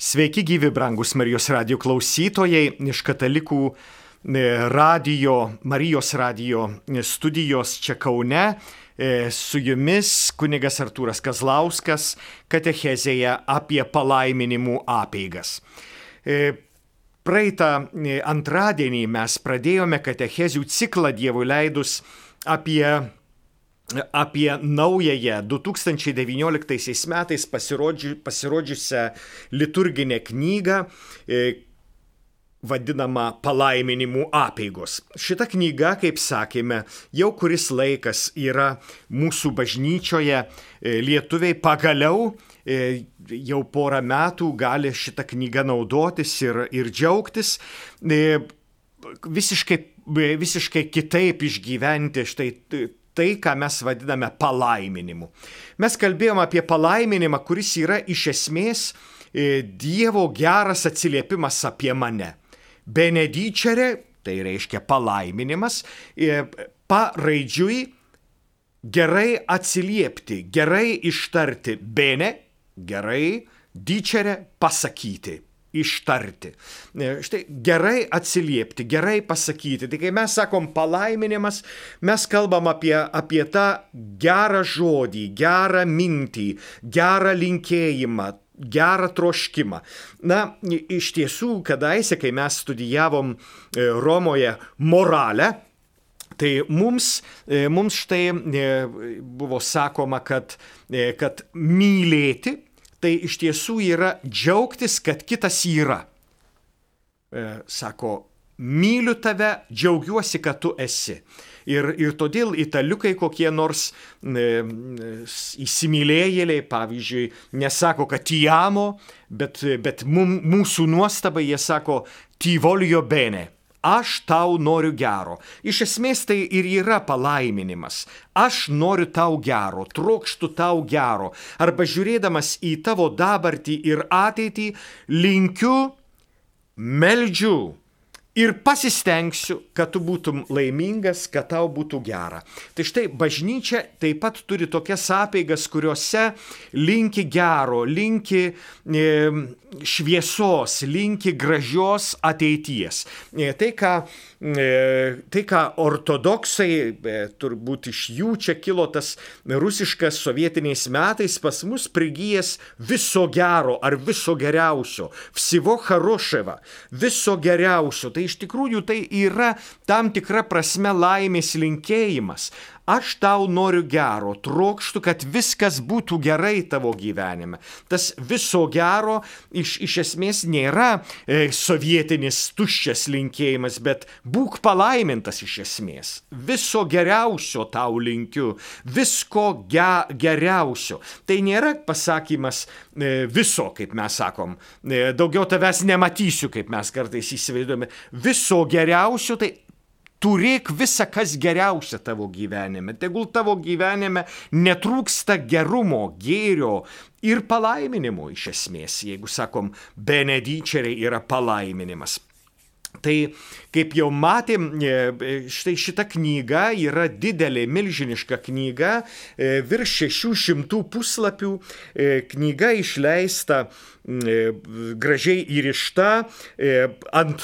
Sveiki gyvi, brangus Marijos radio klausytojai iš katalikų e, radio, Marijos radio studijos čia Kaune. E, su jumis kunigas Artūras Kazlauskas katechezėje apie palaiminimų apeigas. E, praeitą antradienį mes pradėjome katechezių ciklą Dievų leidus apie apie naująją 2019 metais pasirodži, pasirodžiusią liturginę knygą e, vadinama palaiminimų apėgos. Šita knyga, kaip sakėme, jau kuris laikas yra mūsų bažnyčioje. E, lietuviai pagaliau e, jau porą metų gali šitą knygą naudotis ir, ir džiaugtis. Visiškai, visiškai kitaip išgyventi štai tai, ką mes vadiname palaiminimu. Mes kalbėjome apie palaiminimą, kuris yra iš esmės e, Dievo geras atsiliepimas apie mane. Benedičerė, tai reiškia palaiminimas, e, paraidžiui gerai atsiliepti, gerai ištarti bene, gerai, dičerė pasakyti ištarti. Štai gerai atsiliepti, gerai pasakyti. Tai kai mes sakom palaiminimas, mes kalbam apie, apie tą gerą žodį, gerą mintį, gerą linkėjimą, gerą troškimą. Na, iš tiesų, kadaise, kai mes studijavom e, Romoje moralę, Tai mums, e, mums štai e, buvo sakoma, kad, kad mylėti tai iš tiesų yra džiaugtis, kad kitas yra. E, sako, myliu tave, džiaugiuosi, kad tu esi. Ir, ir todėl italiukai kokie nors e, įsimylėjėliai, pavyzdžiui, nesako, kad tijamo, bet, bet mum, mūsų nuostabai jie sako, tivolio bene aš tau noriu gero. Iš esmės tai ir yra palaiminimas. Aš noriu tau gero, trokštų tau gero. Arba žiūrėdamas į tavo dabartį ir ateitį, linkiu, meldžiu ir pasistengsiu, kad tu būtum laimingas, kad tau būtų gera. Tai štai bažnyčia taip pat turi tokias apeigas, kuriuose linki gero, linki e, šviesos, linki gražios ateities. E, tai, ką, e, tai, ką ortodoksai, e, turbūt iš jų čia kilo tas rusiškas sovietiniais metais pas mus prigijęs viso gero ar viso geriausio, vsivo haroševa, viso geriausio. Tai iš tikrųjų tai yra tam tikra prasme laimės linkėjimas. Aš tau noriu gero, trokštų, kad viskas būtų gerai tavo gyvenime. Tas viso gero iš, iš esmės nėra e, sovietinis tuščias linkėjimas, bet būk palaimintas iš esmės. Viso geriausio tau linkiu, visko ge, geriausio. Tai nėra pasakymas e, viso, kaip mes sakom, e, daugiau tavęs nematysiu, kaip mes kartais įsivaizduojame. Viso geriausio tai turėk visą, kas geriausia tavo gyvenime. Tegul tavo gyvenime netrūksta gerumo, gėrio ir palaiminimo iš esmės. Jeigu sakom, benedičeriai yra palaiminimas. Tai kaip jau matėm, e, štai šita knyga yra didelė, milžiniška knyga, e, virš 600 puslapių, e, knyga išleista gražiai įrišta ant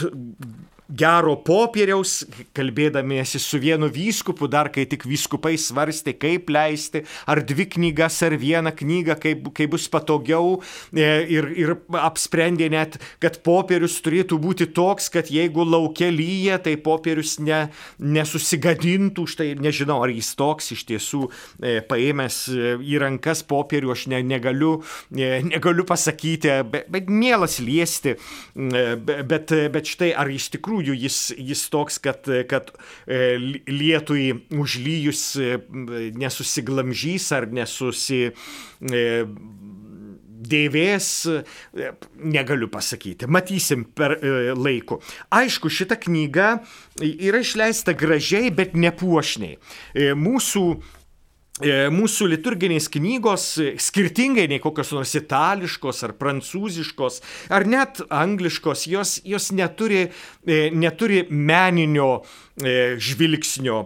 gero popieriaus, kalbėdamiesi su vienu vyskupu, dar kai tik vyskupai svarstė, kaip leisti, ar dvi knygas, ar vieną knygą, kaip, kaip bus patogiau, e, ir, ir apsprendė net, kad popierius turėtų būti toks, kad jeigu laukia lyja, tai popierius ne, nesusigadintų, štai nežinau, ar jis toks iš tiesų e, paėmęs e, į rankas popierių, aš ne, negaliu, negaliu pasakyti, bet, bet mielas liesti, bet, bet štai ar iš tikrųjų tikrųjų jis, jis toks, kad, kad e, lietui užlyjus e, nesusiglamžys ar nesusi e, dėvės, negaliu pasakyti, matysim per laiku. Aišku, šita knyga yra išleista gražiai, bet nepuošniai. Mūsų mūsų liturginės knygos, e, skirtingai nei kokios nors itališkos ar prancūziškos, ar net angliškos, jos, jos neturi, e, neturi meninio žvilgsnio.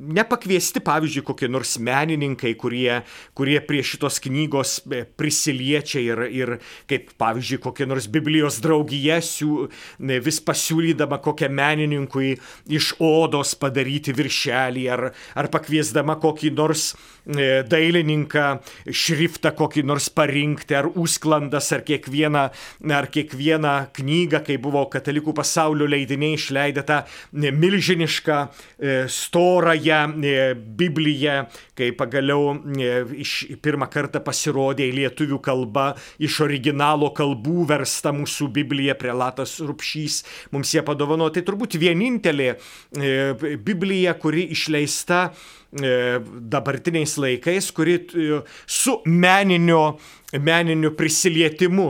Nepakviesti, pavyzdžiui, kokie nors menininkai, kurie, kurie prie šitos knygos prisiliečia ir, ir kaip, pavyzdžiui, kokia nors Biblijos draugija siū, vis pasiūlydama kokią menininkui iš odos padaryti viršelį, ar, ar pakviesdama kokį nors E, dailininką šriftą kokį nors parinkti, ar užsklandas, ar kiekvieną, ar kiekvieną knygą, kai buvo katalikų pasaulio leidiniai išleidę tą e, milžinišką e, storąją Bibliją, kai pagaliau iš pirmą kartą pasirodė į lietuvių kalbą, iš originalo kalbų versta mūsų Biblija, prelatas Rupšys mums ją padovanojo. Tai turbūt vienintelė Biblija, kuri išleista E, dabartiniais laikais, kuri e, su meninio meniniu prisilietimu.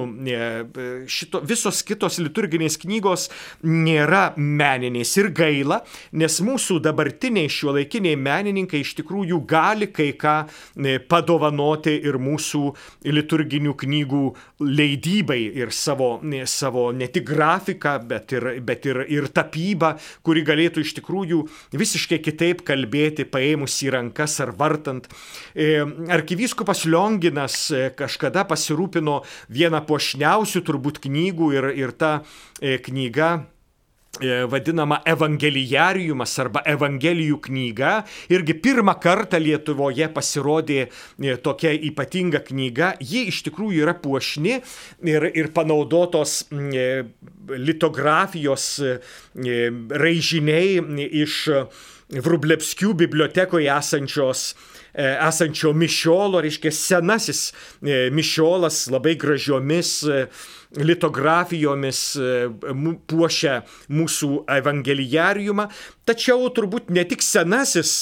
Šito, visos kitos liturginės knygos nėra meninės ir gaila, nes mūsų dabartiniai šiuolaikiniai menininkai iš tikrųjų gali kai ką padovanoti ir mūsų liturginių knygų leidybai ir savo, savo ne tik grafiką, bet ir, bet ir, ir tapybą, kuri galėtų iš tikrųjų visiškai kitaip kalbėti, paėmus į rankas ar vartant. Arkivyskupas Lionginas kažkada tada pasirūpino vieną pošniausių turbūt knygų ir, ir ta e, knyga e, vadinama Evangelijariumas arba Evangelijų knyga. Irgi pirmą kartą Lietuvoje pasirodė e, tokia ypatinga knyga. Ji iš tikrųjų yra puošni ir, ir panaudotos litografijos raižiniai iš Vrublevskių bibliotekoje esančios esančio mišiolo, reiškia senasis e, mišiolas labai gražiomis e, litografijomis puošia mūsų evangelijariumą, tačiau turbūt ne tik senasis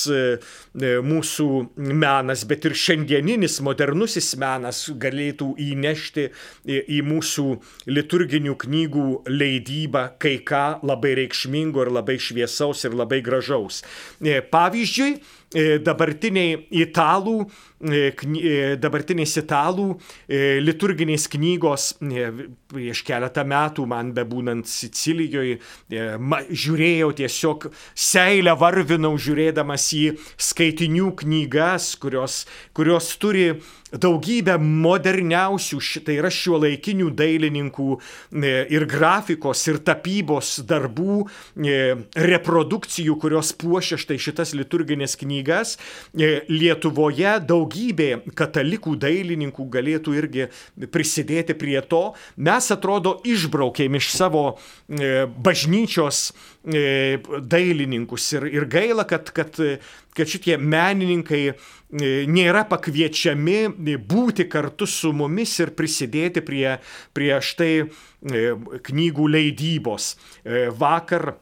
mūsų menas, bet ir šiandieninis modernusis menas galėtų įnešti į mūsų liturginių knygų leidybą kai ką labai reikšmingo ir labai šviesaus ir labai gražaus. Pavyzdžiui, E, dabartiniai italų, e, e, dabartinės italų liturginės knygos prieš keletą metų man bebūnant Sicilijoje, žiūrėjau tiesiog seilę varvinau žiūrėdamas į skaitinių knygas, kurios, kurios turi daugybę moderniausių, tai yra šio laikinių dailininkų e, ir grafikos, ir tapybos darbų, e, reprodukcijų, kurios puošia štai šitas liturginės knygas. E, Lietuvoje daugybė katalikų dailininkų galėtų irgi prisidėti prie to. Mes atrodo išbraukėm iš savo bažnyčios dailininkus ir, ir gaila, kad, kad, kad šitie menininkai E, nėra pakviečiami būti kartu su mumis ir prisidėti prie, prie štai e, knygų leidybos. E, vakar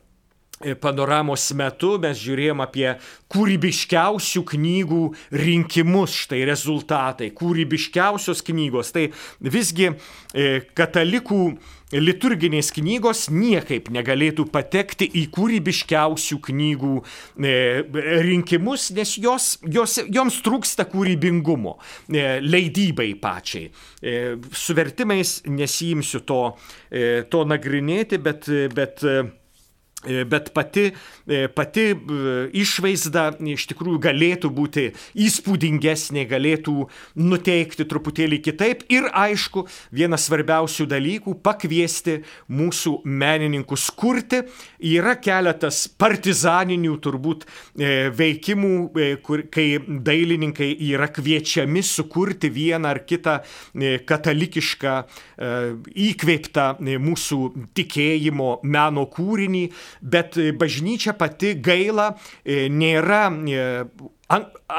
panoramos metu mes žiūrėjom apie kūrybiškiausių knygų rinkimus, štai rezultatai, kūrybiškiausios knygos. Tai visgi katalikų liturginės knygos niekaip negalėtų patekti į kūrybiškiausių knygų e, rinkimus, nes jos, jos, joms trūksta kūrybingumo e, leidybai pačiai. E, su vertimais nesijimsiu to, to nagrinėti, bet, bet E, bet pati, e, pati e, išvaizda iš tikrųjų galėtų būti įspūdingesnė, galėtų nuteikti truputėlį kitaip ir aišku, vienas svarbiausių dalykų - pakviesti mūsų menininkus kurti. Yra keletas partizaninių turbūt veikimų, kur, kai dailininkai yra kviečiami sukurti vieną ar kitą katalikišką įkveiptą mūsų tikėjimo meno kūrinį bet e, bažnyčia pati gaila e, nėra e,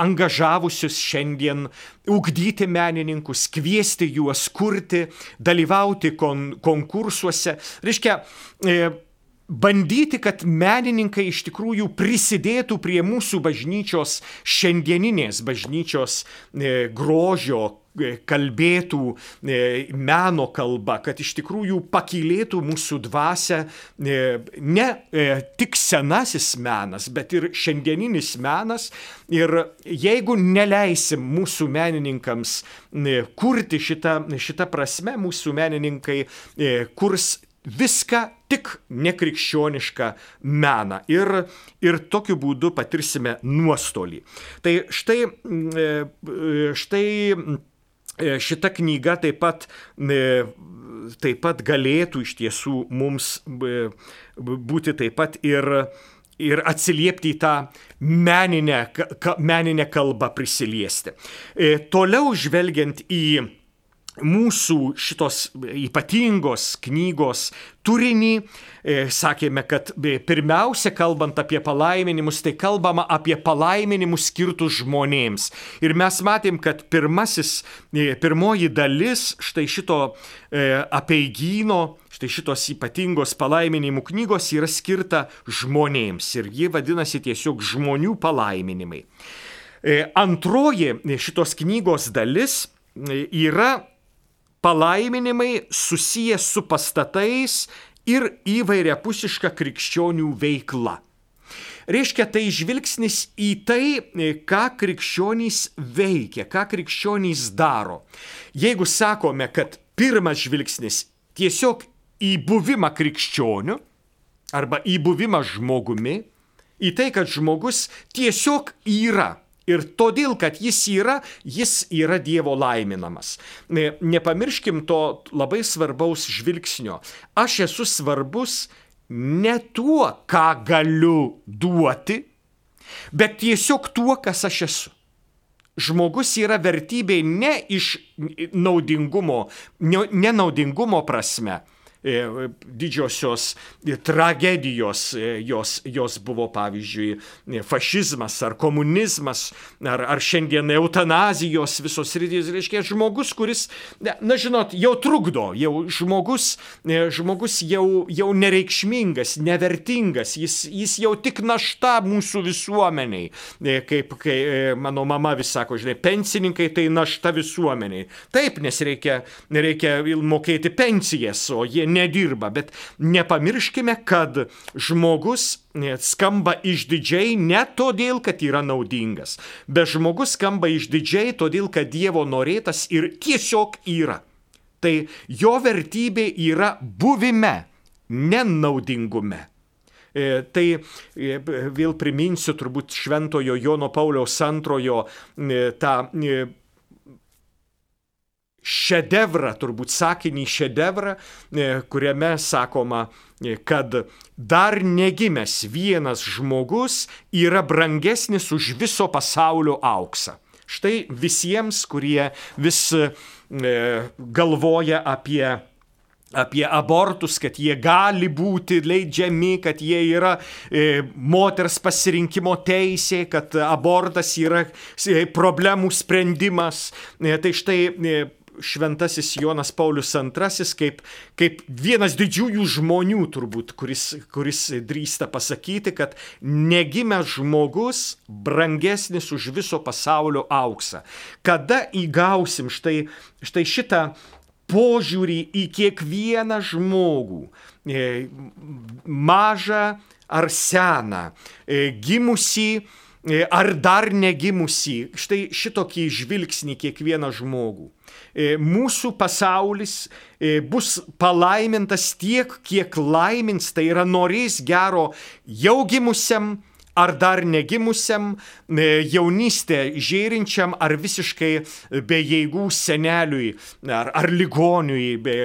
angažavusius šiandien ugdyti menininkus, kviesti juos kurti, dalyvauti kon, konkursuose. Reiškia, bandyti, kad menininkai iš tikrųjų prisidėtų prie mūsų bažnyčios šiandieninės bažnyčios e, grožio, e, kalbėtų e, meno kalba, kad iš tikrųjų pakilėtų mūsų dvasę ne tik senasis menas, bet ir šiandieninis menas. Ir jeigu neleisim mūsų menininkams kurti šitą, šitą prasme, mūsų menininkai kurs viską tik nekrikščionišką meną ir, ir tokiu būdu patirsime nuostolį. Tai štai, e, štai e, šita knyga taip pat, e, taip pat galėtų iš tiesų mums būti taip pat ir, ir atsiliepti į tą meninę, meninę kalbą prisiliesti. Toliau žvelgiant į mūsų šitos ypatingos knygos turinį. E, sakėme, kad e, pirmiausia, kalbant apie palaiminimus, tai kalbama apie palaiminimus skirtus žmonėms. Ir mes matėm, kad pirmasis, e, pirmoji dalis štai šito apieigyno, štai šitos ypatingos palaiminimų knygos yra skirta žmonėms. Ir ji vadinasi tiesiog žmonių palaiminimai. Antroji šitos knygos dalis yra palaiminimai susijęs su pastatais ir įvairiapusiška krikščionių veikla. Reiškia, tai žvilgsnis į tai, ką krikščionys veikia, ką krikščionys daro. Jeigu sakome, kad pirmas žvilgsnis tiesiog į buvimą krikščioniu arba į buvimą žmogumi, į tai, kad žmogus tiesiog yra Ir todėl, kad jis yra, jis yra Dievo laiminamas. Nepamirškim to labai svarbaus žvilgsnio. Aš esu svarbus ne tuo, ką galiu duoti, bet tiesiog tuo, kas aš esu. Žmogus yra vertybė ne iš naudingumo, nenaudingumo prasme, didžiosios tragedijos, e, jos, jos buvo pavyzdžiui fašizmas ar komunizmas, ar, ar šiandien eutanazijos visos rytis, reiškia žmogus, kuris, na žinot, jau trukdo, jau žmogus, e, žmogus jau, jau nereikšmingas, nevertingas, jis, jis jau tik našta mūsų visuomeniai, kaip kai mano mama vis sako, žinai, pensininkai tai našta visuomeniai. Taip, nes reikia, reikia mokėti pensijas, o jie nedirba, bet nepamirškime, kad žmogus e, skamba išdidžiai ne todėl, kad yra naudingas, bet žmogus skamba išdidžiai todėl, kad Dievo norėtas ir tiesiog yra. Tai jo vertybė yra buvime, nenaudingume. E, tai e, vėl priminsiu turbūt Šventojo Jono Pauliaus antrojo tą šedevrą, turbūt sakinį šedevrą, e, kuriame sakoma, e, kad dar negimęs vienas žmogus yra brangesnis už viso pasaulio auksą. Štai visiems, kurie vis e, galvoja apie apie abortus, kad jie gali būti leidžiami, kad jie yra e, moters pasirinkimo teisė, kad abortas yra problemų sprendimas. E, tai štai e, šventasis Jonas Paulius II kaip, kaip vienas didžiųjų žmonių turbūt, kuris, kuris drįsta pasakyti, kad negimęs žmogus brangesnis už viso pasaulio auksą. Kada įgausim štai, štai šitą požiūrį į kiekvieną žmogų, e, mažą ar seną, e, gimusį, e, ar dar negimusį, štai šitokį žvilgsnį kiekvieną žmogų. E, mūsų pasaulis e, bus palaimintas tiek, kiek laimins, tai yra norės gero jau gimusiam ar dar negimusiam, e, jaunystė žėrinčiam ar visiškai be jėgų seneliui ar, ar ligoniui, be,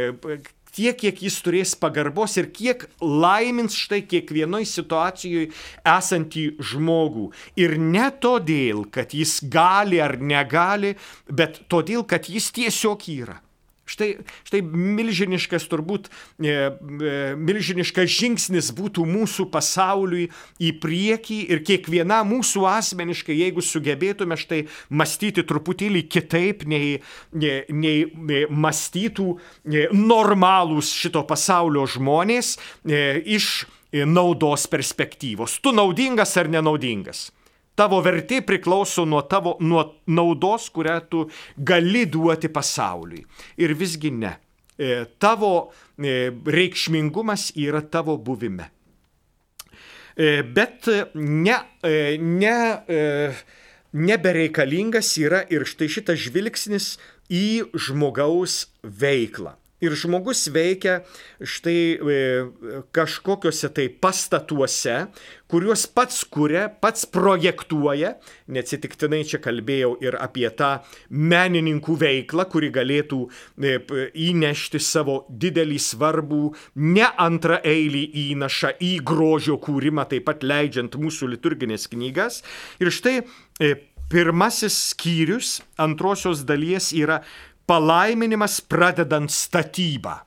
tiek, kiek jis turės pagarbos ir kiek laimins štai kiekvienoje situacijoje esantį žmogų. Ir ne todėl, kad jis gali ar negali, bet todėl, kad jis tiesiog yra. Štai, štai milžiniškas turbūt, e, e, milžiniškas žingsnis būtų mūsų pasauliui į priekį ir kiekviena mūsų asmeniškai, jeigu sugebėtume štai mąstyti truputėlį kitaip, nei, nei, nei mąstytų normalūs šito pasaulio žmonės, e, iš naudos perspektyvos. Tu naudingas ar nenaudingas. Tavo vertė priklauso nuo tavo nuo naudos, kurią tu gali duoti pasauliui. Ir visgi ne. Tavo reikšmingumas yra tavo buvime. Bet ne, ne, nebereikalingas yra ir štai šitas žvilgsnis į žmogaus veiklą. Ir žmogus veikia štai e, kažkokiuose tai pastatuose, kuriuos pats kuria, pats projektuoja. Neatsitiktinai čia kalbėjau ir apie tą menininkų veiklą, kuri galėtų e, įnešti savo didelį svarbų, ne antrą eilį įnašą į grožio kūrimą, taip pat leidžiant mūsų liturginės knygas. Ir štai e, pirmasis skyrius antrosios dalies yra palaiminimas pradedant statybą.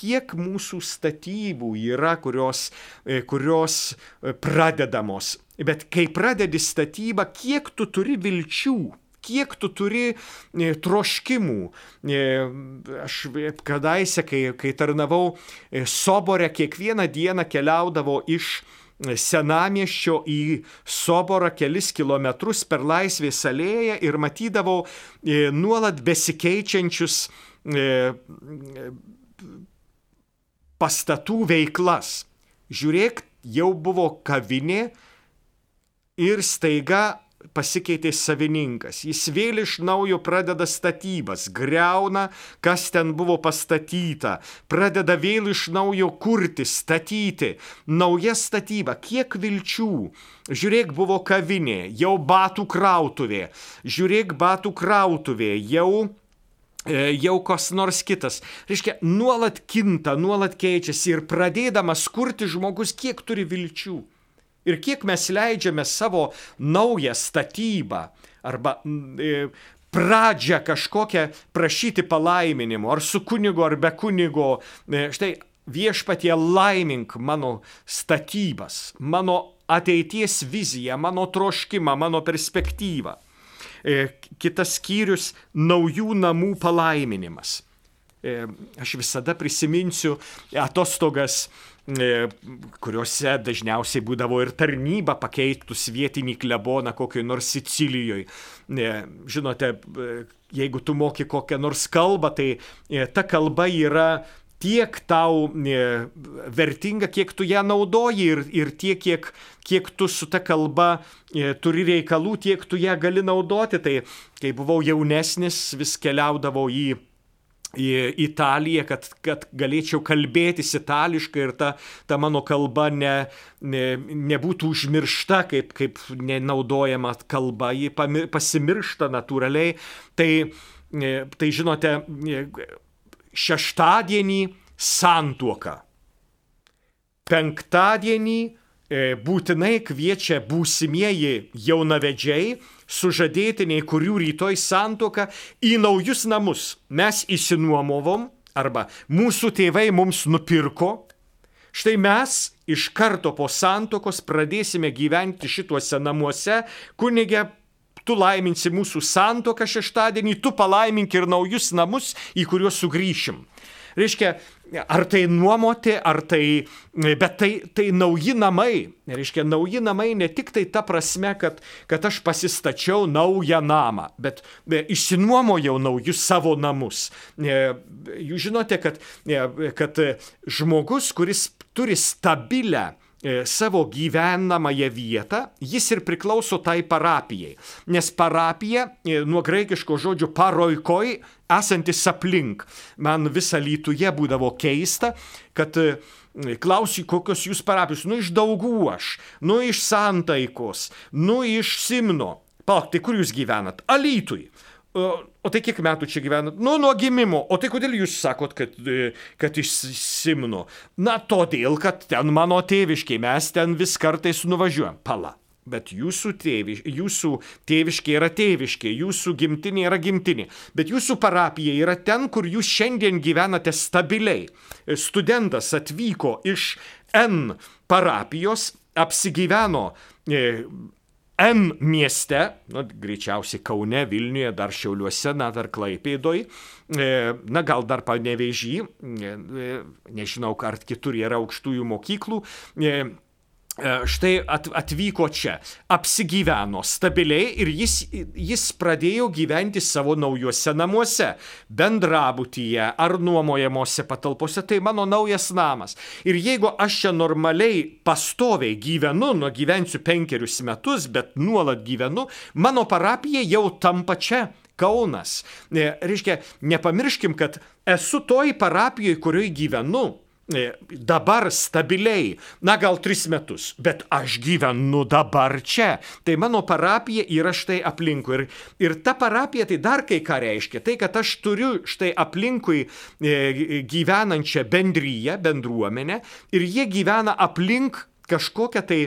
Kiek mūsų statybų yra, kurios, e, kurios e, pradedamos. Bet kai pradedi statybą, kiek tu turi vilčių, kiek tu turi e, troškimų. Aš kadaise, kai, kai tarnavau e, Soborę, kiekvieną dieną keliaudavo iš senamieščio į Soborą kelis kilometrus per Laisvės alėją ir matydavau e, nuolat besikeičiančius e, pastatų veiklas. Žiūrėk, jau buvo kavinė ir staiga pasikeitė savininkas. Jis vėl iš naujo pradeda statybas, greuna, kas ten buvo pastatyta, pradeda vėl iš naujo kurti, statyti. Nauja statyba, kiek vilčių. Žiūrėk, buvo kavinė, jau batų krautuvė. Žiūrėk, batų krautuvė, jau e, jau kas nors kitas. Reiškia, nuolat kinta, nuolat keičiasi ir pradėdamas kurti žmogus, kiek turi vilčių. Ir kiek mes leidžiame savo naują statybą arba e, pradžią kažkokią prašyti palaiminimo, ar su kunigo, ar be kunigo. E, štai viešpatie laimink mano statybas, mano ateities viziją, mano troškimą, mano perspektyvą. E, kitas skyrius - naujų namų palaiminimas. Aš visada prisiminsiu atostogas kuriuose dažniausiai būdavo ir tarnyba pakeitus vietinį kleboną kokioj nors Sicilijoje. Žinote, e, jeigu tu moki kokią nors kalbą, tai e, ta kalba yra tiek tau vertinga, kiek tu ją naudoji ir, ir tiek, kiek, kiek tu su ta kalba turi reikalų, tiek tu ją gali naudoti. Tai kai buvau jaunesnis, vis keliaudavau į į Italiją, kad, kad galėčiau kalbėtis itališkai ir ta, ta mano kalba ne, ne, nebūtų užmiršta kaip, kaip nenaudojama kalba, ji pasimiršta natūraliai. Tai, e, tai žinote, e, šeštadienį santuoka, penktadienį e, būtinai kviečia būsimieji jaunavedžiai, sužadėtiniai, kurių rytoj santoka, į naujus namus. Mes įsinuomovom arba mūsų tėvai mums nupirko. Štai mes iš karto po santokos pradėsime gyventi šituose namuose, kunigė tu laiminsi mūsų santoką šeštadienį, tu palaimink ir naujus namus, į kuriuos sugrįšim. Reiškia, ar tai nuomoti, ar tai, bet tai, tai nauji namai. Reiškia, nauji namai ne tik tai ta prasme, kad, kad aš pasistačiau naują namą, bet išsinuomojau naujus savo namus. Jūs žinote, kad, kad žmogus, kuris turi stabilę E, savo gyvenamąją vietą, jis ir priklauso tai parapijai. Nes parapija, e, nuo graikiško žodžio paroikoj, esantis aplink. Man visą lytuje būdavo keista, kad e, klausiu, kokios jūs parapijos, nu iš daugų aš, nu iš santaikos, nu iš Simno. Palauk, tai kur jūs gyvenat? Alytui. O tai kiek metų čia gyvenat? Nu, nuo gimimo. O tai kodėl jūs sakot, kad, e, kad iš Simno? Na, todėl, kad ten mano tėviškiai, mes ten vis kartais nuvažiuojam. Pala. Bet jūsų, tėviš, jūsų tėviškė yra tėviškė, jūsų gimtinė yra gimtinė. Bet jūsų parapija yra ten, kur jūs šiandien gyvenate stabiliai. Studentas atvyko iš N parapijos, apsigyveno e, N mieste, nu, greičiausiai Kaune, Vilniuje, dar Šiauliuose, na, dar Klaipėdoj, na, gal dar panevežį, nežinau, ar kitur yra aukštųjų mokyklų, E, štai atvyko čia, apsigyveno stabiliai ir jis, jis pradėjo gyventi savo naujuose namuose, bendrabutyje ar nuomojamuose patalpose, tai mano naujas namas. Ir jeigu aš čia normaliai pastoviai gyvenu, nu gyvensiu penkerius metus, bet nuolat gyvenu, mano parapija jau tampa čia. Kaunas. E, reiškia, nepamirškim, kad esu toj parapijoje, kurioje gyvenu dabar stabiliai, na gal tris metus, bet aš gyvenu dabar čia. Tai mano parapija yra štai aplinkui. Ir, ir ta parapija tai dar kai ką reiškia. Tai, kad aš turiu štai aplinkui e, gyvenančią bendryją, bendruomenę ir jie gyvena aplink kažkokią tai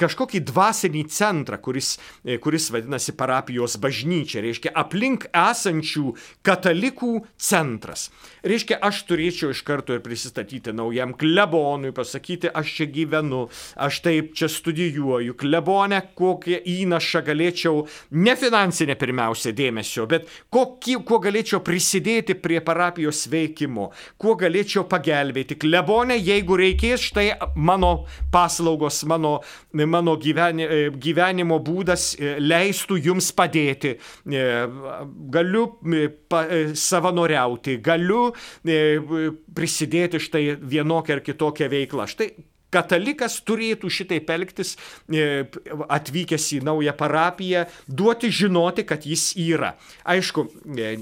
kažkokį dvasinį centrą, kuris, e, kuris vadinasi parapijos bažnyčia, reiškia aplink esančių katalikų centras. Reiškia, aš turėčiau iš karto ir prisistatyti naujam klebonui, pasakyti, aš čia gyvenu, aš taip čia studijuoju, klebonę, kokią įnašą galėčiau, ne finansinę pirmiausia dėmesio, bet kokį, kuo galėčiau prisidėti prie parapijos veikimo, kuo galėčiau pagelbėti. Klebonė, jeigu reikės, štai mano paslaugos, mano mano gyveni, e, gyvenimo būdas e, leistų jums padėti. E, galiu savanoriauti, galiu prisidėti štai vienokią ar kitokią veiklą. Štai katalikas turėtų šitaip elgtis, e, atvykęs į naują parapiją, duoti žinoti, kad jis yra. Aišku, e,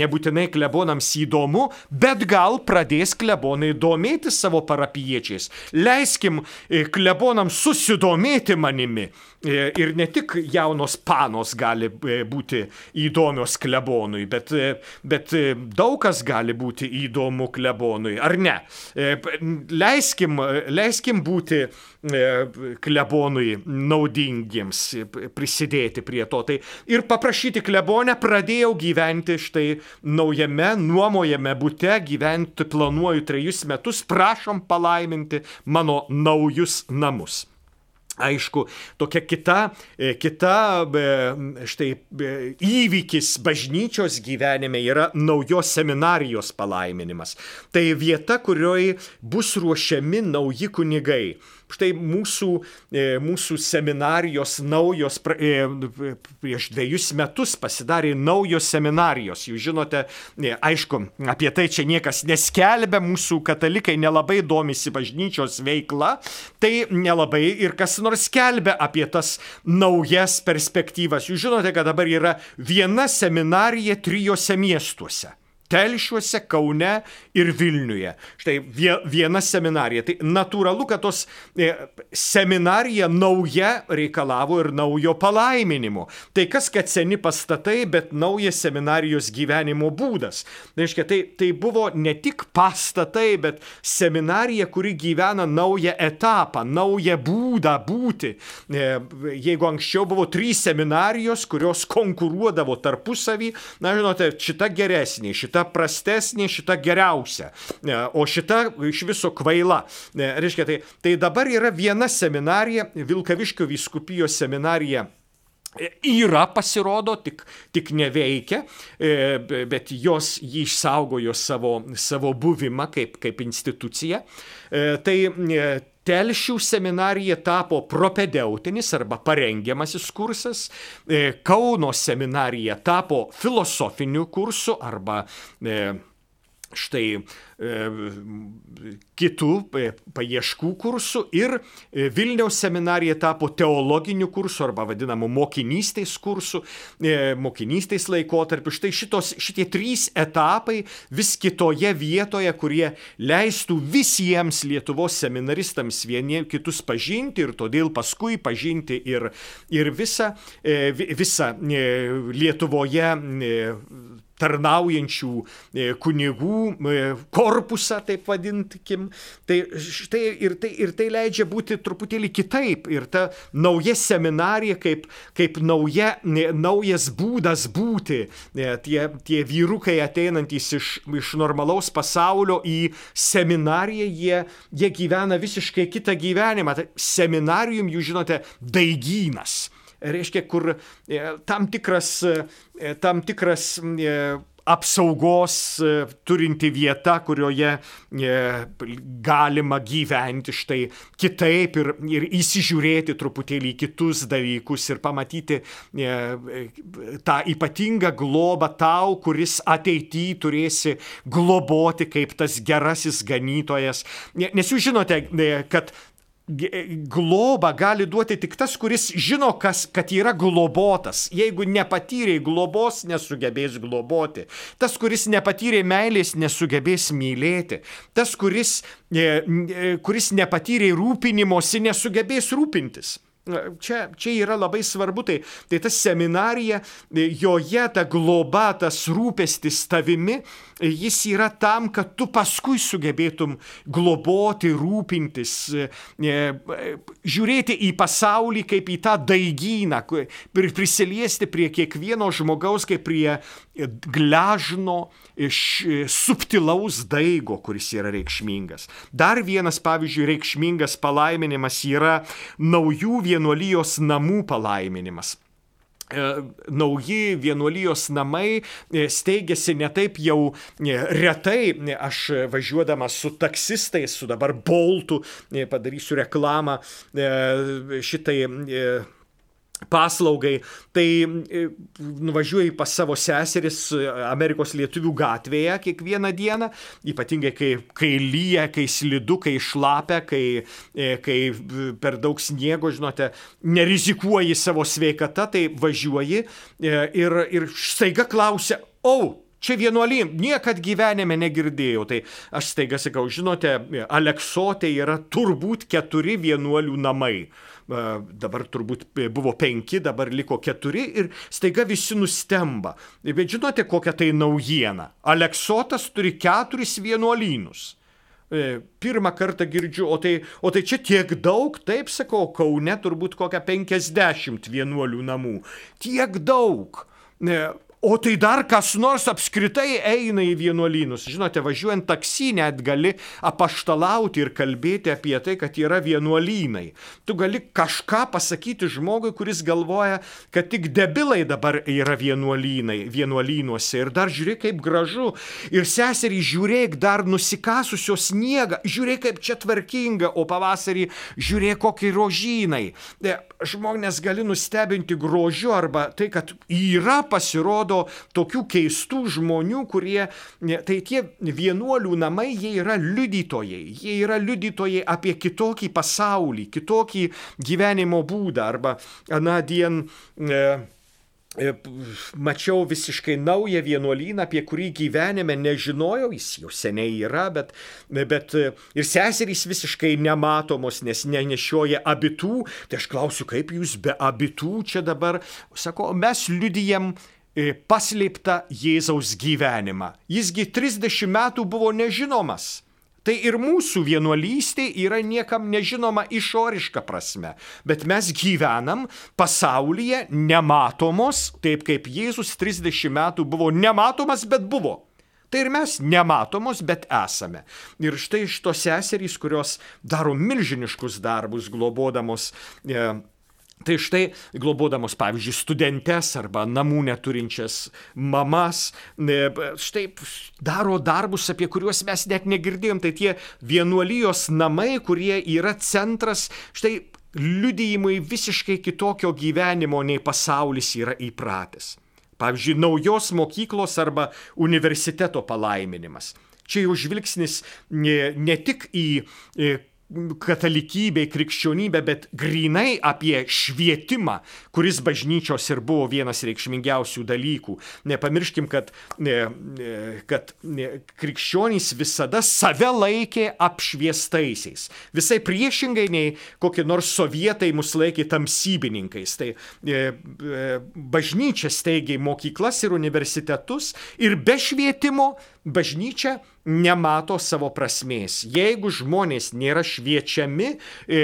nebūtinai klebonams įdomu, bet gal pradės klebonai domėtis savo parapiečiais. Leiskim e, klebonams susidomėti manimi. Ir ne tik jaunos panos gali būti įdomios klebonui, bet, bet daug kas gali būti įdomu klebonui, ar ne? Leiskim, leiskim leikim būti e, klebonui naudingiems, prisidėti prie to. Tai ir paprašyti klebonę pradėjau gyventi štai naujame, nuomojame būte, gyventi planuoju trejus metus, prašom palaiminti mano naujus namus. Aišku, tokia kita, e, kita štai įvykis bažnyčios gyvenime yra naujos seminarijos palaiminimas. Tai vieta, kurioje bus ruošiami nauji kunigai. Štai mūsų, e, mūsų seminarijos naujos, e, prieš dviejus metus pasidarė naujos seminarijos. Jūs žinote, e, aišku, apie tai čia niekas neskelbia, mūsų katalikai nelabai domisi bažnyčios veikla, tai nelabai ir kas nors skelbia apie tas naujas perspektyvas. Jūs žinote, kad dabar yra viena seminarija trijose miestuose. Telšiuose, Kaune ir Vilniuje. Štai viena seminarija. Tai natūralu, kad tos e, seminarija nauja reikalavo ir naujo palaiminimo. Tai kas, kad seni pastatai, bet naujas seminarijos gyvenimo būdas. Tai reiškia, tai, tai buvo ne tik pastatai, bet seminarija, kuri gyvena naują etapą, naują būdą būti. E, jeigu anksčiau buvo trys seminarijos, kurios konkuruodavo tarpusavį, na žinote, šita geresnė, šita šita prastesnė, šita geriausia, o šita iš viso kvaila. Reiškia, tai, tai dabar yra viena seminarija, Vilkaviškio vyskupijos seminarija. Yra pasirodo, tik, tik neveikia, e, bet jos jį išsaugojo savo, savo buvimą kaip, kaip institucija. E, tai e, Telšių seminarija tapo propedeutinis arba parengiamasis kursas, Kauno seminarija tapo filosofiniu kursu arba štai e, kitų paieškų kursų ir e, Vilniaus seminarija tapo teologiniu kursu arba vadinamu mokinystės kursu, e, mokinystės laikotarpiu. Štai šitos, šitie trys etapai vis kitoje vietoje, kurie leistų visiems Lietuvos seminaristams vieni kitus pažinti ir todėl paskui pažinti ir, ir visą, e, visą e, Lietuvoje e, tarnaujančių e, kunigų e, korpusą, taip vadinkim. Tai štai ir tai, ir tai leidžia būti truputėlį kitaip. Ir ta nauja seminarija kaip, kaip nauja, naujas būdas būti. E, tie, tie vyrukai ateinantys iš, iš normalaus pasaulio į seminariją, jie, jie gyvena visiškai kitą gyvenimą. Tai seminarijum, jūs žinote, daigynas reiškia, kur tam tikras, tam tikras apsaugos e, turinti vieta, kurioje e, galima gyventi štai kitaip ir, ir įsižiūrėti truputėlį į kitus dalykus ir pamatyti e, tą ypatingą globą tau, kuris ateityje turėsi globoti kaip tas gerasis ganytojas. Nes jūs žinote, kad globą gali duoti tik tas, kuris žino, kas, kad yra globotas. Jeigu nepatyrė globos, nesugebės globoti. Tas, kuris nepatyrė meilės, nesugebės mylėti. Tas, kuris, e, e, kuris nepatyrė rūpinimosi, nesugebės rūpintis. Čia, čia yra labai svarbu, tai, tai ta seminarija, joje ta globa, tas rūpestis tavimi, jis yra tam, kad tu paskui sugebėtum globoti, rūpintis, žiūrėti į pasaulį kaip į tą daigyną, prisiliesti prie kiekvieno žmogaus kaip prie gležno, subtilaus daigo, kuris yra reikšmingas. Dar vienas, pavyzdžiui, reikšmingas palaiminimas yra naujų vienuolijos namų palaiminimas e, nauji vienuolijos namai e, steigėsi ne taip jau e, retai. Aš važiuodamas su taksistais, su dabar Boltu, padarysiu reklamą šitai paslaugai, tai e, nuvažiuoji pas savo seseris e, Amerikos lietuvių gatvėje kiekvieną dieną, ypatingai kai, kai lyja, kai slidu, kai šlapia, kai, e, kai per daug sniego, žinote, nerizikuoji savo sveikata, tai važiuoji ir, ir staiga klausia, o, Čia vienuolyn, niekad gyvenime negirdėjau. Tai aš staiga sakau, žinote, Aleksotė yra turbūt keturi vienuolių namai dabar turbūt buvo penki, dabar liko keturi ir staiga visi nustemba. Bet žinote, kokia tai naujiena? Aleksotas turi keturis vienuolynus. E, pirmą kartą girdžiu, o tai, o tai čia tiek daug, taip sakau, Kaune turbūt kokią 50 vienuolių namų. Tiek daug. O tai dar kas nors apskritai eina į vienuolynus. Žinote, važiuojant taksi net gali apaštalauti ir kalbėti apie tai, kad yra vienuolynai. Tu gali kažką pasakyti žmogui, kuris galvoja, kad tik debilai dabar yra vienuolynai, vienuolynuose. Ir dar žiūrėk, kaip gražu. Ir seserį žiūrėk, dar nusikasusios sniegą. Žiūrėk, kaip čia tvarkinga, o pavasarį žiūrėk, kokie rožynai. E, žmonės gali nustebinti grožiu arba tai, kad yra pasirodo atrodo tokių keistų žmonių, kurie, tai tie vienuolių namai, jie yra liudytojai, jie yra liudytojai apie kitokį pasaulį, kitokį gyvenimo būdą arba anadien. E, e Mačiau visiškai naują vienuolyną, apie kurį gyvenime nežinojau, jis jau seniai yra, bet, bet ir seserys visiškai nematomos, nes nenešioja abitų. Tai aš klausiu, kaip jūs be abitų čia dabar, sako, mes liudijam E, paslėptą Jėzaus gyvenimą. Jisgi 30 metų buvo nežinomas. Tai ir mūsų vienuolystė yra niekam nežinoma išoriška prasme, bet mes gyvenam pasaulyje nematomos, taip kaip Jėzus 30 metų buvo nematomas, bet buvo. Tai ir mes nematomos, bet esame. Ir štai iš tos seserys, kurios daro milžiniškus darbus, globodamos e, Tai štai, globodamos, pavyzdžiui, studentes arba namų neturinčias mamas, štai daro darbus, apie kuriuos mes net negirdėjom. Tai tie vienuolijos namai, kurie yra centras, štai liudijimui visiškai kitokio gyvenimo, nei pasaulis yra įpratęs. Pavyzdžiui, naujos mokyklos arba universiteto palaiminimas. Čia jau žvilgsnis ne, ne tik į katalikybė, krikščionybė, bet grinai apie švietimą, kuris bažnyčios ir buvo vienas reikšmingiausių dalykų. Nepamirškim, kad, kad krikščionys visada save laikė apšviestaisiais. Visai priešingai nei kokie nors sovietai mus laikė tamsybininkais. Tai e, e, bažnyčia steigė mokyklas ir universitetus ir be švietimo bažnyčia nemato savo prasmės. Jeigu žmonės nėra šviečiami, e,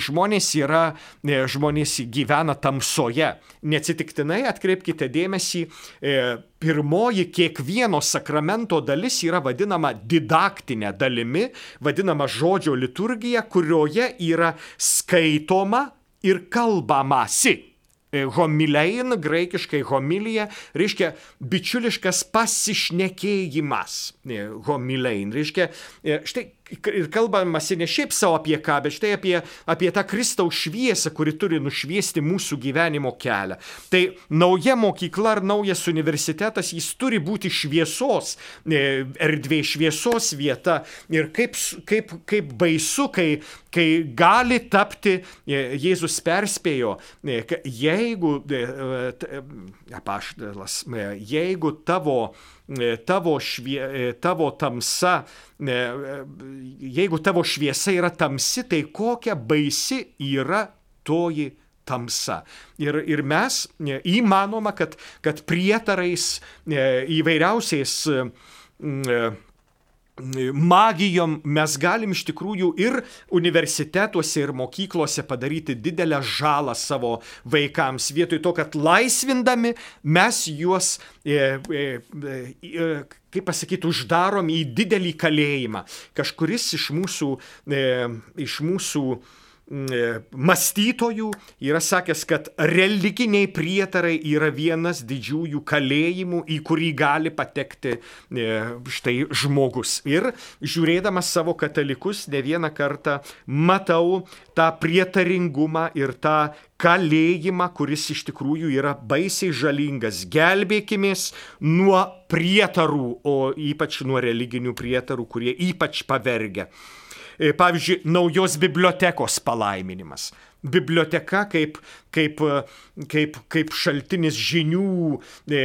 žmonės, yra, e, žmonės gyvena tamsoje. Neatsitiktinai atkreipkite dėmesį, e, pirmoji kiekvieno sakramento dalis yra vadinama didaktinė dalimi, vadinama žodžio liturgija, kurioje yra skaitoma ir kalbamasi. Homilein, graikiškai homilija, reiškia bičiuliškas pasišnekėjimas. Homilein, reiškia, štai ir kalbamasi ne šiaip savo apie ką, bet štai apie, apie tą Kristaus šviesą, kuri turi nušviesti mūsų gyvenimo kelią. Tai nauja mokykla ar naujas universitetas, jis turi būti šviesos e, erdvė, šviesos vieta. Ir kaip, kaip, kaip baisu, kai, kai gali tapti, e, Jėzus perspėjo, e, jeigu, apaštalas, jeigu tavo tavo, švie, e, tavo tamsa, e, jeigu tavo šviesa yra tamsi, tai kokia baisi yra toji tamsa. Ir, ir mes įmanoma, kad, kad prietarais įvairiausiais magijom mes galim iš tikrųjų ir universitetuose, ir mokyklose padaryti didelę žalą savo vaikams. Vietoj to, kad laisvindami mes juos, e, e, e, kaip pasakyti, uždarom į didelį kalėjimą. Kažkuris iš mūsų, e, iš mūsų E, mąstytojų yra sakęs, kad religiniai prietarai yra vienas didžiųjų kalėjimų, į kurį gali patekti e, štai žmogus. Ir žiūrėdamas savo katalikus ne vieną kartą matau tą prietaringumą ir tą kalėjimą, kuris iš tikrųjų yra baisiai žalingas. Gelbėkimės nuo prietarų, o ypač nuo religinių prietarų, kurie ypač pavergia. E, pavyzdžiui, naujos bibliotekos palaiminimas. Biblioteka kaip kaip, kaip, kaip šaltinis žinių, e,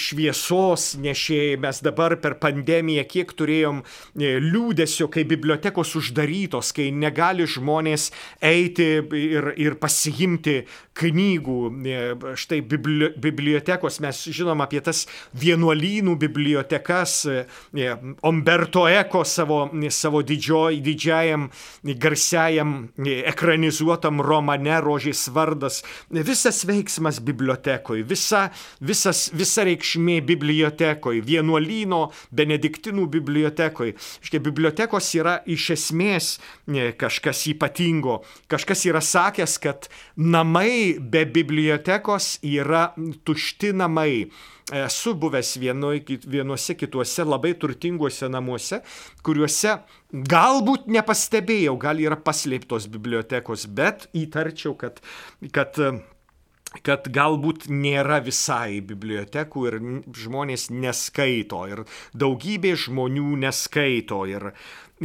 šviesos nešėjai. Mes dabar per pandemiją kiek turėjom e, liūdėsio, kai bibliotekos uždarytos, kai negali žmonės eiti ir, ir pasiimti knygų. E, štai bibliotekos, mes žinom apie tas vienuolynų bibliotekas, Umberto Eko savo, savo didžioj, didžiajam garsiajam ekranizuotam romane Rožės vardas visas veiksmas bibliotekoje, visa, visas, visa reikšmė bibliotekoje, vienuolyno, benediktinų bibliotekoje. Štai bibliotekos yra iš esmės kažkas ypatingo. Kažkas yra sakęs, kad namai be bibliotekos yra tušti namai esu buvęs vienoj, vienuose kituose labai turtinguose namuose, kuriuose galbūt nepastebėjau, gal yra paslėptos bibliotekos, bet įtarčiau, kad, kad kad galbūt nėra visai bibliotekų ir žmonės neskaito ir daugybė žmonių neskaito ir,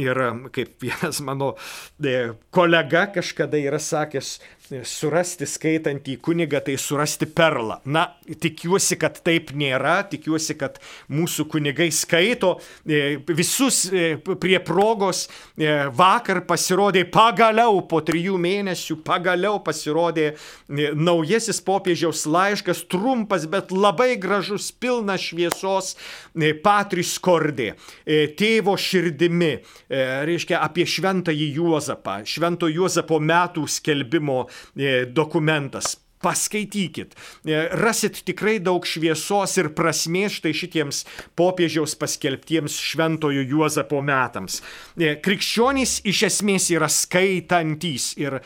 ir kaip vienas mano e, kolega kažkada yra sakęs, surasti skaitantį kunigą, tai surasti perlą. Na, tikiuosi, kad taip nėra, tikiuosi, kad mūsų kunigai skaito. E, visus e, prie progos e, vakar pasirodė pagaliau, po trijų mėnesių, pagaliau pasirodė naujasis popiežiaus laiškas, trumpas, bet labai gražus, pilnas šviesos, Patris Kordė, tėvo širdimi, reiškia apie šventąjį Juozapą, švento Juozapo metų skelbimo E, dokumentas. Paskaitykit, e, rasit tikrai daug šviesos ir prasmės štai šitiems popiežiaus paskelbtiems šventojo Juozapo metams. E, krikščionys iš esmės yra skaitantys ir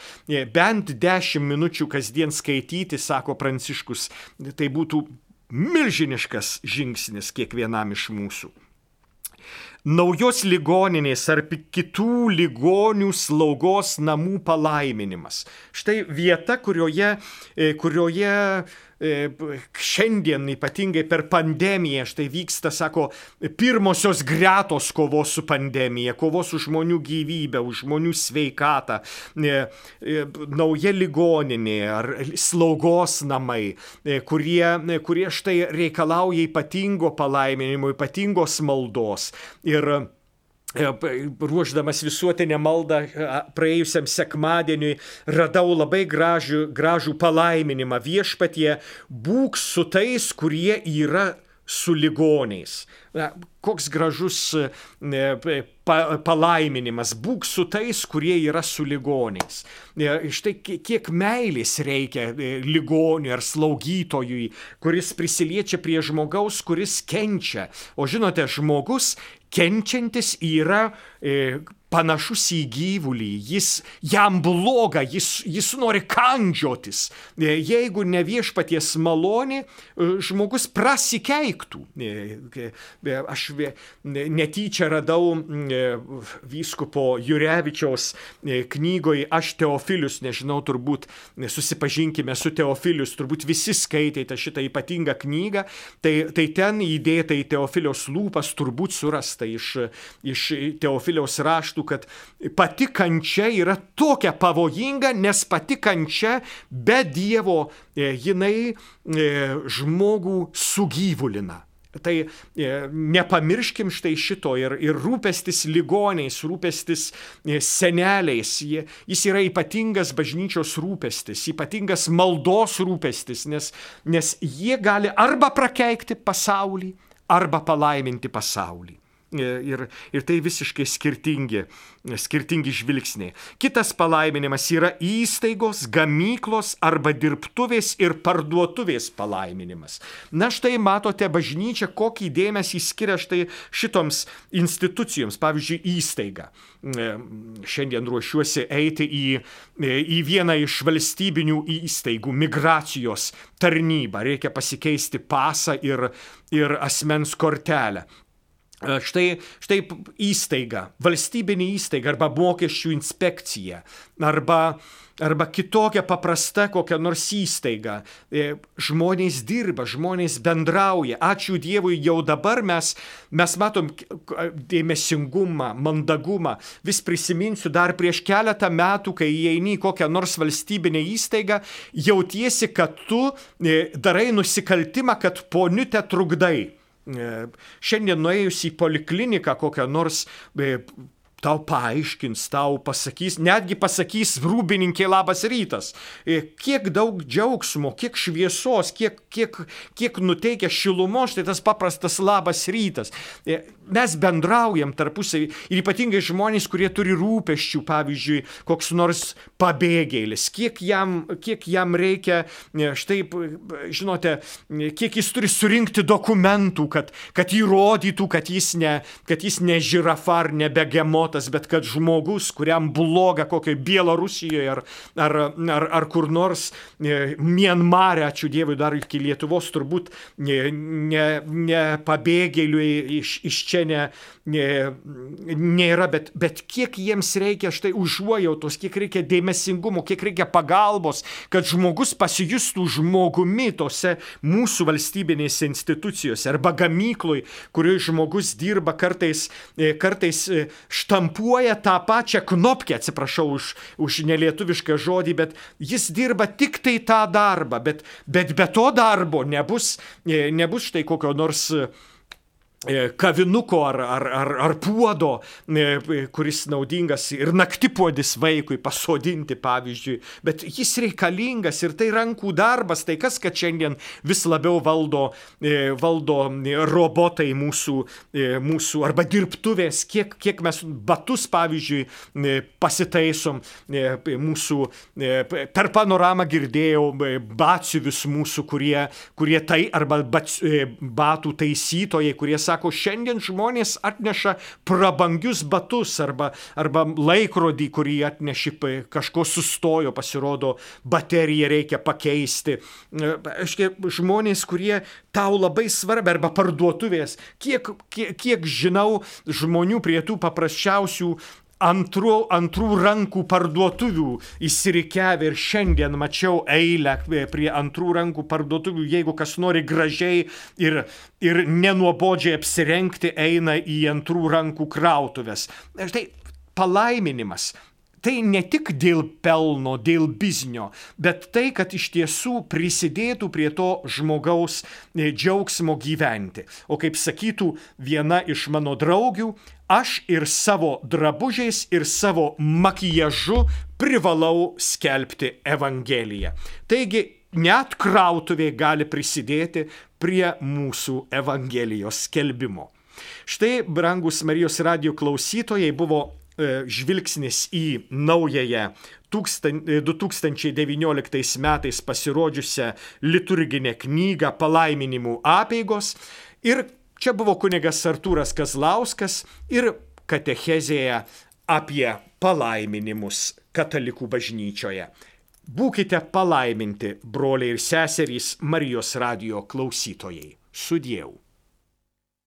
bent 10 minučių kasdien skaityti, sako Pranciškus, tai būtų milžiniškas žingsnis kiekvienam iš mūsų naujos ligoninės ar kitų ligonių slaugos namų palaiminimas. Štai vieta, kurioje, e, kurioje šiandien ypatingai per pandemiją štai vyksta, sako, pirmosios gretos kovos su pandemija, kovos už žmonių gyvybę, už žmonių sveikatą, e, e, nauja ligoninė ar slaugos namai, kurie, kurie štai reikalauja ypatingo palaiminimo, ypatingos maldos. Ir E, ruoždamas visuotinę maldą praėjusiam sekmadieniui, radau labai gražų, gražų palaiminimą viešpatie, būk su tais, kurie yra su ligoniais. Na, koks gražus pa, palaiminimas. Būk su tais, kurie yra su ligoniais. Štai kiek meilės reikia ligoniui ar slaugytojui, kuris prisiliečia prie žmogaus, kuris kenčia. O žinote, žmogus kenčiantis yra e, panašus į gyvulį, jis jam bloga, jis, jis nori kandžiotis. E, jeigu ne viešpaties malonė, e, žmogus prasikeiktų. E, aš netyčia radau vyskupo Jurevičiaus knygoje Aš Teofilius, nežinau, turbūt susipažinkime su Teofilius, turbūt visi skaitėte šitą ypatingą knygą, tai, tai ten įdėta į Teofilios lūpas turbūt surasta iš, iš Teofiliaus raštų kad pati kančia yra tokia pavojinga, nes pati kančia be Dievo e, jinai e, žmogų sugyvulina. Tai e, nepamirškim štai šito ir, ir rūpestis ligoniais, rūpestis seneliais, jis yra ypatingas bažnyčios rūpestis, ypatingas maldos rūpestis, nes, nes jie gali arba prakeikti pasaulį, arba palaiminti pasaulį. Ir, ir tai visiškai skirtingi, skirtingi žvilgsniai. Kitas palaiminimas yra įstaigos, gamyklos arba dirbtuvės ir parduotuvės palaiminimas. Na štai matote, bažnyčia kokį dėmesį skiria štai šitoms institucijoms, pavyzdžiui, įstaiga. Šiandien ruošiuosi eiti į, į vieną iš valstybinių įstaigų - migracijos tarnybą. Reikia pasikeisti pasą ir, ir asmens kortelę. E, štai, štai įstaiga, valstybinė įstaiga arba mokesčių inspekcija arba, arba kitokia paprasta kokia nors įstaiga. E, žmonės dirba, žmonės bendrauja. Ačiū Dievui, jau dabar mes, mes matom dėmesingumą, mandagumą. Vis prisiminsiu dar prieš keletą metų, kai įeini į kokią nors valstybinę įstaigą, jautiesi, kad tu e, darai nusikaltimą, kad poniutę trukdai. E, šiandien nuėjus į polikliniką kokią nors e, tau paaiškins, tau pasakys, netgi pasakys rūbininkė labas rytas. E, kiek daug džiaugsmo, kiek šviesos, kiek, kiek, kiek nuteikia šilumos, tai tas paprastas labas rytas. E, mes bendraujam tarpusai ir ypatingai žmonės, kurie turi rūpeščių, pavyzdžiui, koks nors pabėgėlis, kiek jam, kiek jam reikia, e, štai, žinote, kiek jis turi surinkti dokumentų, kad, kad įrodytų, kad jis ne, kad jis ne žirafa ar ne begemot patriotas, bet kad žmogus, kuriam bloga kokiai Bielorusijoje ar, ar, ar, ar kur nors e, Mienmarė, ačiū Dievui, dar iki Lietuvos turbūt ne, ne, ne iš, iš čia ne, nėra, bet, bet kiek jiems reikia štai užuojautos, kiek reikia dėmesingumo, kiek reikia pagalbos, kad žmogus pasijustų žmogumi tose mūsų valstybinėse institucijose arba gamykloj, kurioje žmogus dirba kartais, e, kartais e, štampuoja tą pačią knopkę, atsiprašau už, už nelietuvišką žodį, bet jis dirba tik tai tą darbą, bet, bet be to darbo nebus, e, nebus štai kokio nors E, kavinuko ar, ar, ar, ar puodo, e, kuris naudingas ir naktipuodis vaikui pasodinti, pavyzdžiui, bet jis reikalingas ir tai rankų darbas, tai kas, kad šiandien vis labiau valdo, e, valdo robotai mūsų, mūsų arba dirbtuvės, kiek, kiek mes batus, pavyzdžiui, pasitaisom mūsų, per panoramą girdėjau batsiuvius mūsų, kurie, kurie tai arba batų taisytojai, kurie sako, sako, šiandien žmonės atneša prabangius batus arba, arba laikrodį, kurį atneši, kažko sustojo, pasirodo, bateriją reikia pakeisti. Aiškiai, žmonės, kurie tau labai svarbi, arba parduotuvės, kiek, kiek, kiek žinau žmonių prie tų paprasčiausių antrų, antrų rankų parduotuvių įsirikiavę ir šiandien mačiau eilę prie antrų rankų parduotuvių, jeigu kas nori gražiai ir, ir nenuobodžiai apsirengti, eina į antrų rankų krautuvės. Štai palaiminimas tai ne tik dėl pelno, dėl biznio, bet tai, kad iš tiesų prisidėtų prie to žmogaus e, džiaugsmo gyventi. O kaip sakytų viena iš mano draugių, aš ir savo drabužiais, ir savo makijažu privalau skelbti Evangeliją. Taigi, net krautuvė gali prisidėti prie mūsų Evangelijos skelbimo. Štai, brangus Marijos radio klausytojai, buvo žvilgsnis į naująją 2019 e, metais pasirodžiusią liturginę knygą palaiminimų apėgos. Ir čia buvo kunigas Artūras Kazlauskas ir katechezėje apie palaiminimus katalikų bažnyčioje. Būkite palaiminti, broliai ir seserys Marijos radio klausytojai. Sudėjau.